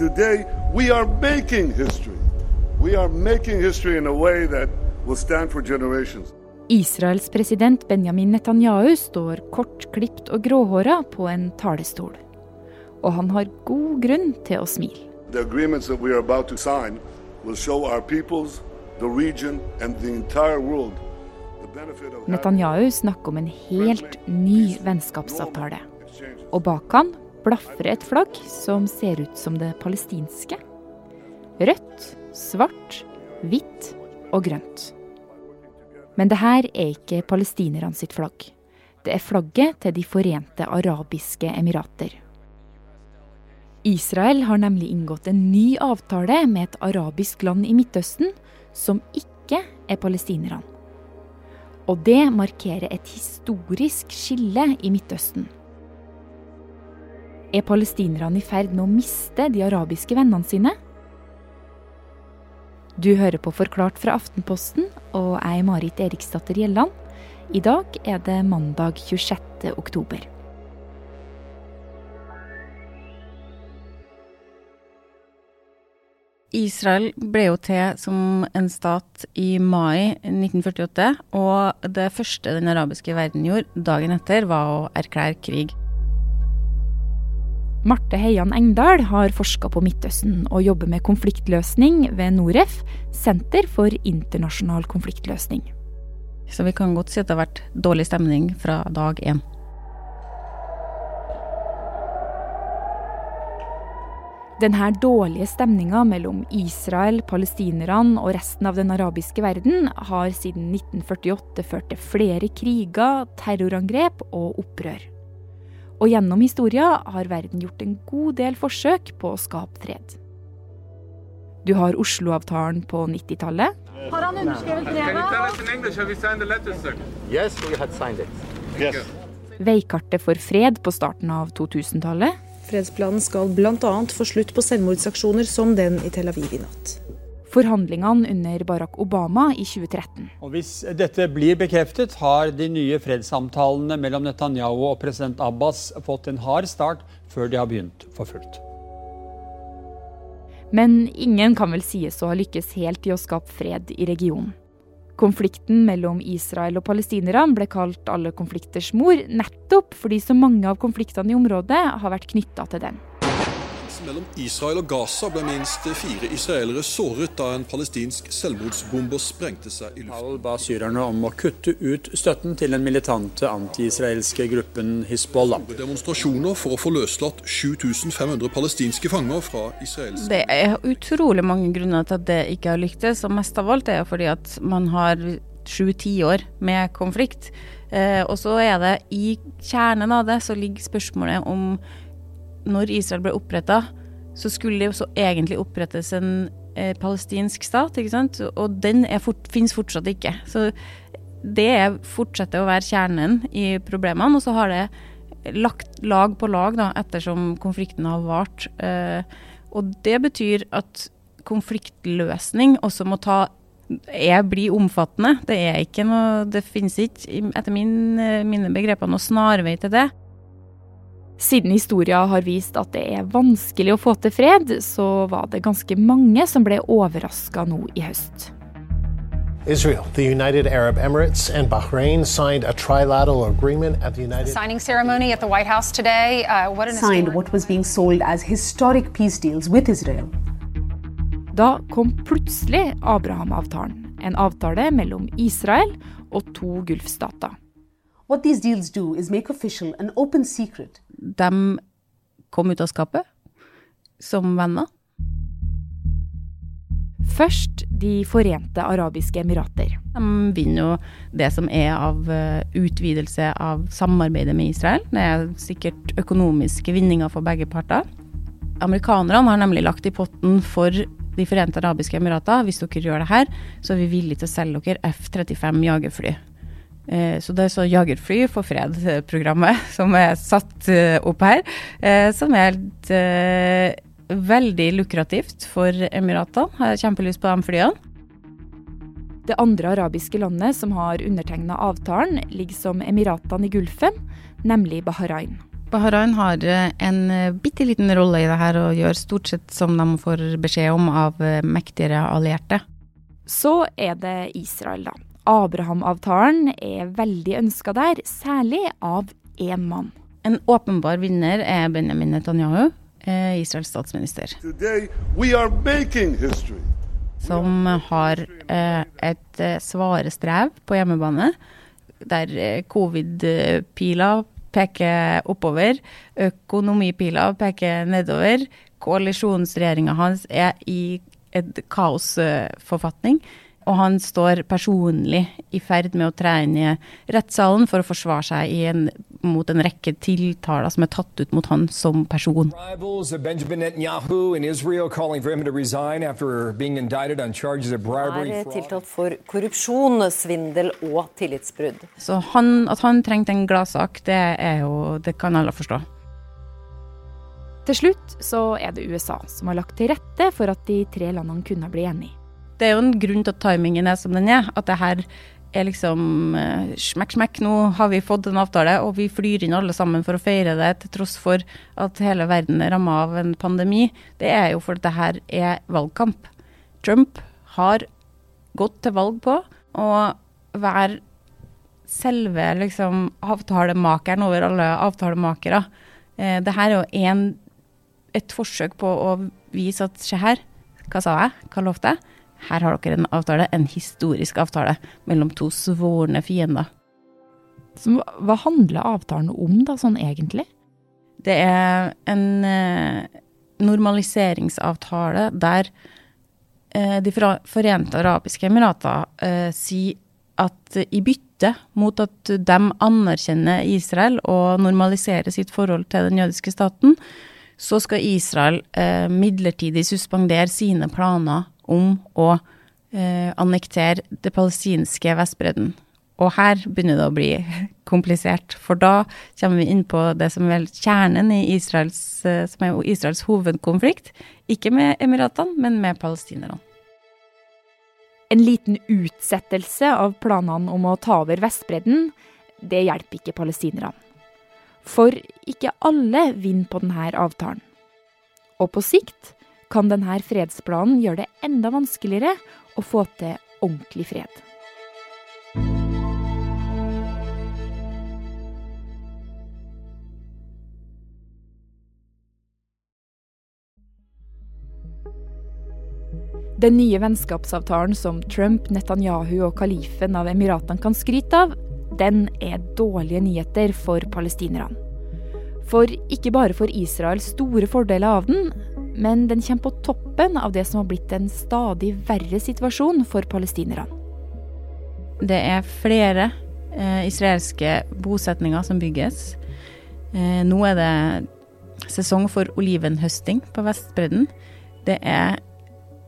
Today, we are making history. We are making history in a way that will stand for generations. Israels president Benjamin Netanyahu står kortklipt og gråhåra på en talerstol. Og han har god grunn til å smile. The agreements that we are about to sign will show our peoples, the region, and the entire world the benefit of Netanyahu snakker om en helt ny vennskapsavtale. Og bak han blafrer et flagg som ser ut som det palestinske. Rødt, svart, hvitt og grønt. Men det her er ikke palestinerne sitt flagg. Det er flagget til De forente arabiske emirater. Israel har nemlig inngått en ny avtale med et arabisk land i Midtøsten som ikke er palestinerne. Og det markerer et historisk skille i Midtøsten. Er palestinerne i ferd med å miste de arabiske vennene sine? Du hører på Forklart fra Aftenposten, og jeg er Marit Eriksdatter Gjelland. I dag er det mandag 26. oktober. Israel ble jo til som en stat i mai 1948, og det første den arabiske verden gjorde dagen etter, var å erklære krig. Marte Heian Engdahl har forska på Midtøsten og jobber med konfliktløsning ved Noref, Senter for internasjonal konfliktløsning. Så vi kan godt si at det har vært dårlig stemning fra dag én. Denne dårlige stemninga mellom Israel, palestinerne og resten av den arabiske verden har siden 1948 ført til flere kriger, terrorangrep og opprør. Og gjennom historia har verden gjort en god del forsøk på å skape fred. Du har Oslo-avtalen på 90-tallet. Har han underskrevet brevet? Veikartet for fred på starten av 2000-tallet. Fredsplanen skal bl.a. få slutt på selvmordsaksjoner som den i Tel Aviv i natt. Forhandlingene under Barack Obama i 2013. Og Hvis dette blir bekreftet, har de nye fredssamtalene mellom Netanyahu og president Abbas fått en hard start før de har begynt for fullt. Men ingen kan vel sies å ha lykkes helt i å skape fred i regionen. Konflikten mellom Israel og palestinerne ble kalt alle konflikters mor, nettopp fordi så mange av konfliktene i området har vært knytta til den. Mellom Israel og Gaza ble minst fire israelere såret da en palestinsk selvmordsbomber sprengte seg i luften. Paul ba syrerne om å kutte ut støtten til den militante anti-israelske gruppen Hizbollah. Demonstrasjoner for å få løslatt 7500 palestinske fanger fra israelske Det er utrolig mange grunner til at det ikke har lyktes, og mest av alt er fordi at man har sju tiår med konflikt. Eh, og så er det i kjernen av det så ligger spørsmålet om når Israel ble oppretta, så skulle det også egentlig opprettes en eh, palestinsk stat, ikke sant? Og den fort, finnes fortsatt ikke. Så det er, fortsetter å være kjernen i problemene, og så har det lagt lag på lag da, ettersom konflikten har vart. Eh, og det betyr at konfliktløsning også må ta er, blir omfattende. Det er ikke noe Det finnes ikke, etter min, mine begreper, noe snarvei til det. Siden historia har vist at det er vanskelig å få til fred, så var det ganske mange som ble overraska nå i høst. Israel, the United Arab Emirates, and Bahrain signed a trilateral agreement at the United Signing ceremony at the White House today. Uh, what an signed what was being sold as historic peace deals with Israel. Da kom plutselig Abraham-avtalen, en avtale mellom Israel og to gulfstater. What these deals do is make official an open secret De kom ut av skapet som venner. Først De forente arabiske emirater. De vinner jo det som er av eh, utvidelse av samarbeidet med Israel. Det er sikkert økonomiske vinninger for begge parter. Amerikanerne har nemlig lagt i potten for De forente arabiske emirater. Hvis dere gjør det her, så er vi villige til å selge dere F-35 jagerfly. Eh, Så det er så Jagerfly for fred-programmet som er satt eh, opp her, eh, som er eh, veldig lukrativt for Emiratene. Jeg har kjempelyst på de flyene. Det andre arabiske landet som har undertegna avtalen, ligger som Emiratene i Gulfen, nemlig Bahrain. Bahrain har eh, en eh, bitte liten rolle i det her og gjør stort sett som de får beskjed om av eh, mektigere allierte. Så er det Israel, da. Abraham-avtalen er veldig ønska der, særlig av én mann. En åpenbar vinner er Benjamin Netanyahu, Israels statsminister. Som har eh, et svare strev på hjemmebane, der covid-pila peker oppover. Økonomipila peker nedover. Koalisjonsregjeringa hans er i et kaosforfatning. Og han står personlig i ferd med å tre inn i rettssalen for å forsvare seg en, mot en rekke tiltaler som er tatt ut mot han som person. Er tiltalt for korrupsjon, svindel og tillitsbrudd. Så han, at han trengte en gladsak, det, jo, det kan alle forstå. Til slutt så er det USA som har lagt til rette for at de tre landene kunne bli enige. Det er jo en grunn til at timingen er som den er. At det her er liksom uh, smekk, smekk, nå har vi fått en avtale, og vi flyr inn alle sammen for å feire det, til tross for at hele verden er ramma av en pandemi. Det er jo fordi det her er valgkamp. Trump har gått til valg på å være selve liksom avtalemakeren over alle avtalemakere. Eh, det her er jo en, et forsøk på å vise at se her, hva sa jeg, hva lovte jeg? Her har dere en avtale, en historisk avtale mellom to svorne fiender. Så hva handler avtalen om, da, sånn egentlig? Det er en eh, normaliseringsavtale der eh, De forente arabiske emirater eh, sier at i bytte mot at de anerkjenner Israel og normaliserer sitt forhold til den jødiske staten, så skal Israel eh, midlertidig suspendere sine planer om å eh, annektere det palestinske Vestbredden. Og her begynner det å bli komplisert, for da kommer vi inn på det som er kjernen i Israels, eh, som er Israels hovedkonflikt. Ikke med Emiratene, men med palestinerne. En liten utsettelse av planene om å ta over Vestbredden, det hjelper ikke palestinerne. For ikke alle vinner på denne avtalen. Og på sikt kan denne fredsplanen gjøre det enda vanskeligere å få til ordentlig fred. Den nye vennskapsavtalen som Trump, Netanyahu og kalifen av Emiratene kan skryte av, den er dårlige nyheter for palestinerne. For ikke bare får Israel store fordeler av den, men den kommer på toppen av det som har blitt en stadig verre situasjon for palestinerne. Det er flere eh, israelske bosetninger som bygges. Eh, nå er det sesong for olivenhøsting på Vestbredden. Det er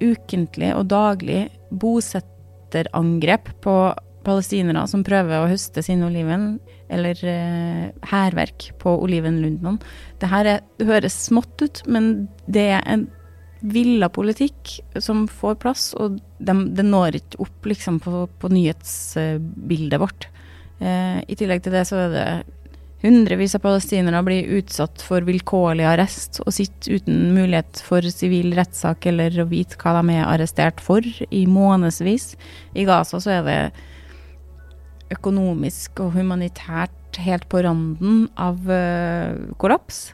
ukentlig og daglig bosetterangrep på palestinere som prøver å høste sin oliven, eller eh, på olivenlundene. Det her er, høres smått ut, men det er en villa politikk som får plass, og det de når ikke opp liksom, på, på nyhetsbildet vårt. Eh, I tillegg til det så er det hundrevis av palestinere blir utsatt for vilkårlig arrest og sitter uten mulighet for sivil rettssak eller å vite hva de er arrestert for i månedsvis. I Gaza så er det økonomisk og humanitært helt på randen av uh, kollaps.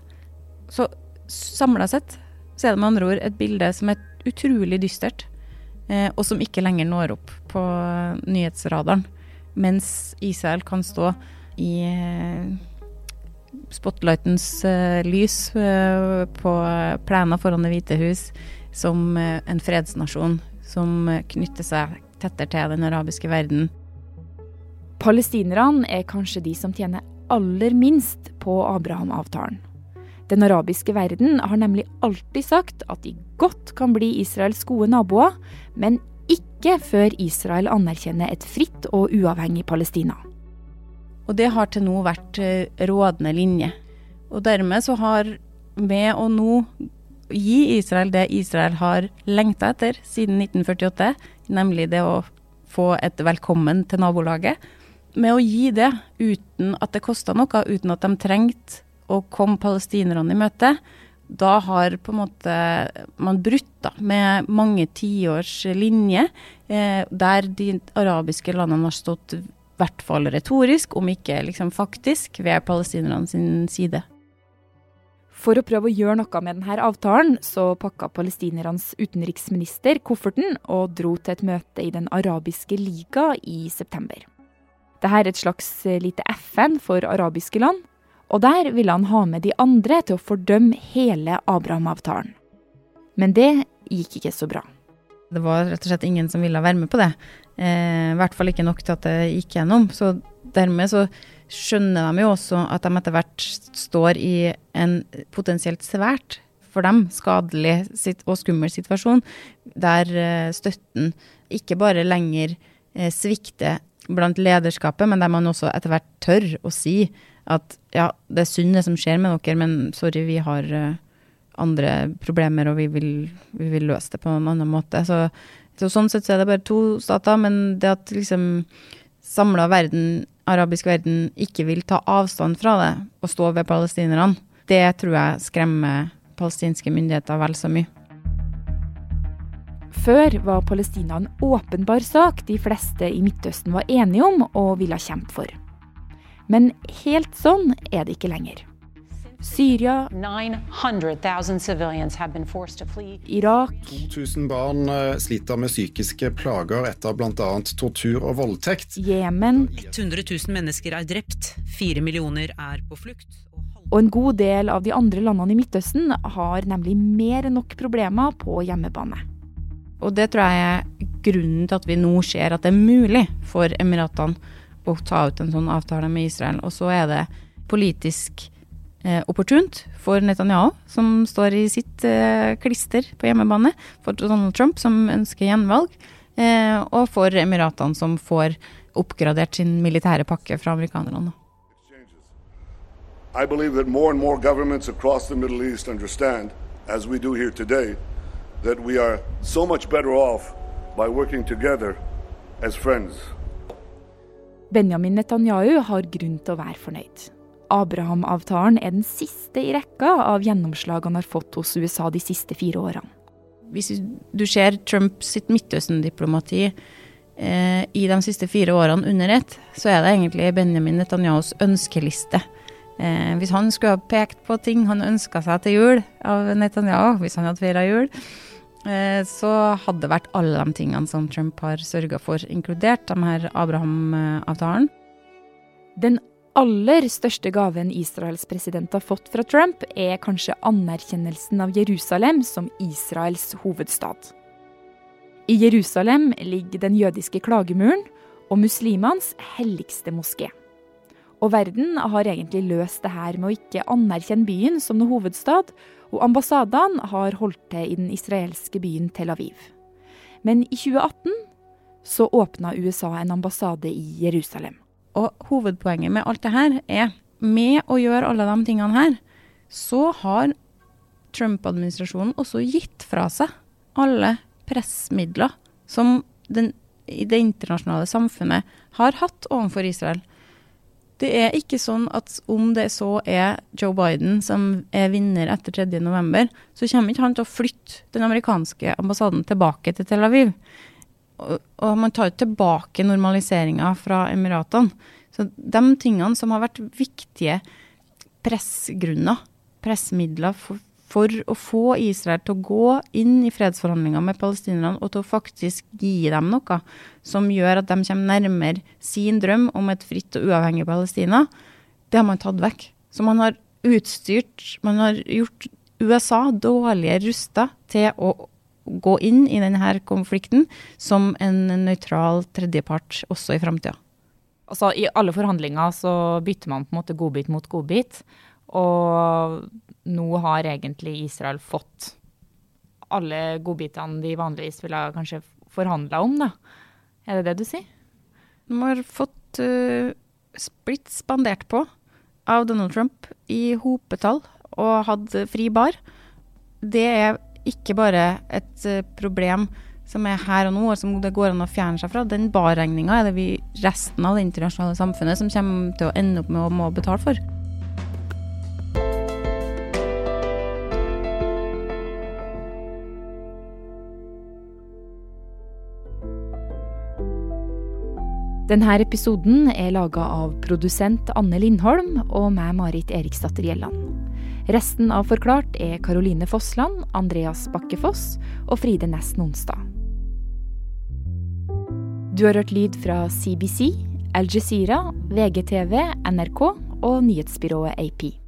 Så samla sett så er det med andre ord et bilde som er utrolig dystert, uh, og som ikke lenger når opp på nyhetsradaren. Mens Israel kan stå i spotlightens lys på plena foran Det hvite hus som en fredsnasjon som knytter seg tettere til den arabiske verden. Palestinerne er kanskje de som tjener aller minst på Abraham-avtalen. Den arabiske verden har nemlig alltid sagt at de godt kan bli Israels gode naboer, men ikke før Israel anerkjenner et fritt og uavhengig Palestina. Og det har til nå vært eh, rådende linje. Og dermed så har med å nå gi Israel det Israel har lengta etter siden 1948, nemlig det å få et velkommen til nabolaget, med å gi det uten at det kosta noe, uten at de trengte å komme palestinerne i møte, da har på en måte man brutt da, med mange tiårs linje, eh, der de arabiske landene har stått i hvert fall retorisk, om ikke liksom faktisk, ved palestinerne sin side. For å prøve å gjøre noe med denne avtalen, så pakka palestinernes utenriksminister kofferten og dro til et møte i Den arabiske liga i september. Dette er et slags lite FN for arabiske land, og der ville han ha med de andre til å fordømme hele Abraham-avtalen. Men det gikk ikke så bra. Det var rett og slett ingen som ville være med på det. Eh, I hvert fall ikke nok til at det gikk gjennom. Så dermed så skjønner de jo også at de etter hvert står i en potensielt svært for dem skadelig og skummel situasjon, der eh, støtten ikke bare lenger eh, svikter blant lederskapet, men der man også etter hvert tør å si at ja, det er synd det som skjer med dere, men sorry, vi har uh, andre problemer, og vi vil, vi vil, løse det på en annen måte. Så, så, sånn sett så er det bare to stater, men det at liksom samla verden, arabisk verden, ikke vil ta avstand fra det og stå ved palestinerne, det tror jeg skremmer palestinske myndigheter vel så mye. Før var Palestina en åpenbar sak de fleste i Midtøsten var enige om og ville kjempe for. Men helt sånn er det ikke lenger. Syria, Irak 2000 barn eh, sliter med psykiske plager etter bl.a. tortur og voldtekt. Jemen 100 000 mennesker er drept, fire millioner er på flukt. Og en god del av de andre landene i Midtøsten har nemlig mer enn nok problemer på hjemmebane. Og det tror jeg er grunnen til at vi nå ser at det er mulig for Emiratene å ta ut en sånn avtale med Israel. Og så er det politisk eh, opportunt for Netanyahu, som står i sitt eh, klister på hjemmebane, for Donald Trump, som ønsker gjenvalg, eh, og for Emiratene, som får oppgradert sin militære pakke fra amerikanerne. I believe that more and more governments across the Middle East understand, as we do here today, that we are so much better off by working together as friends. Benjamin Netanyahu har grunn til å være fornøyd. Abraham-avtalen er den siste i rekka av gjennomslag han har fått hos USA de siste fire årene. Hvis du ser Trump sitt Midtøsten-diplomati eh, i de siste fire årene under ett, så er det egentlig Benjamin Netanyahus ønskeliste. Eh, hvis han skulle ha pekt på ting han ønska seg til jul av Netanyahu, hvis han hadde feira jul, så hadde det vært alle de tingene som Trump har sørga for, inkludert de her Abraham-avtalen. Den aller største gaven Israels president har fått fra Trump, er kanskje anerkjennelsen av Jerusalem som Israels hovedstad. I Jerusalem ligger den jødiske klagemuren og muslimenes helligste moské. Og verden har egentlig løst det her med å ikke anerkjenne byen som noe hovedstad, og ambassadene har holdt til i den israelske byen Tel Aviv. Men i 2018 så åpna USA en ambassade i Jerusalem. Og hovedpoenget med alt det her er med å gjøre alle de tingene her, så har Trump-administrasjonen også gitt fra seg alle pressmidler som den, det internasjonale samfunnet har hatt overfor Israel. Det er ikke sånn at om det så er Joe Biden som er vinner etter 3.11, så kommer ikke han til å flytte den amerikanske ambassaden tilbake til Tel Aviv. Og, og man tar jo tilbake normaliseringa fra Emiratene. Så de tingene som har vært viktige pressgrunner, pressmidler for, for å få Israel til å gå inn i fredsforhandlinger med palestinerne og til å faktisk gi dem noe som gjør at de kommer nærmere sin drøm om et fritt og uavhengig Palestina, det har man tatt vekk. Så man har utstyrt Man har gjort USA dårligere rusta til å gå inn i denne konflikten som en nøytral tredjepart også i framtida. Altså, I alle forhandlinger så bytter man på en måte godbit mot godbit. Og nå har egentlig Israel fått alle godbitene de vanligvis ville kanskje forhandla om, da. Er det det du sier? De har fått uh, blitt spandert på av Donald Trump i hopetall og hatt fri bar. Det er ikke bare et uh, problem som er her og nå, og som det går an å fjerne seg fra. Den barregninga er det vi, resten av det internasjonale samfunnet som kommer til å ende opp med å må betale for. Denne episoden er laga av produsent Anne Lindholm og meg, Marit Eriksdatter Gjelland. Resten av Forklart er Karoline Fossland, Andreas Bakkefoss og Fride Næss Nonstad. Du har hørt lyd fra CBC, Al Jazeera, VGTV, NRK og nyhetsbyrået AP.